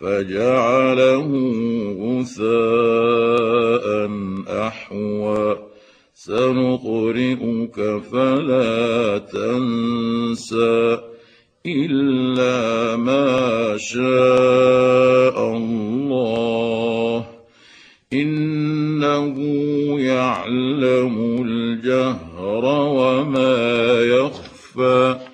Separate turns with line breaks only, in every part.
فجعله غثاء أحوى. سنقرئك فلا تنسى إلا ما شاء الله. إنه يعلم الجهر وما يخفى.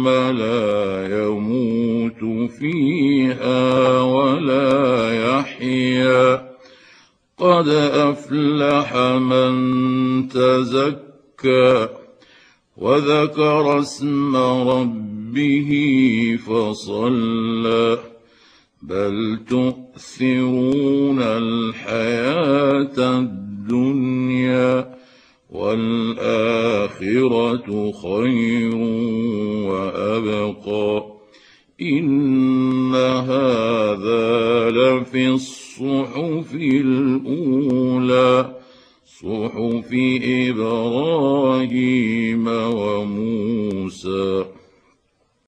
ثم لا يموت فيها ولا يحيا. قد أفلح من تزكى وذكر اسم ربه فصلى. بل تؤثرون الحياة الدنيا. والآخرة خير وأبقى. إن هذا لفي الصحف الأولى صحف إبراهيم وموسى.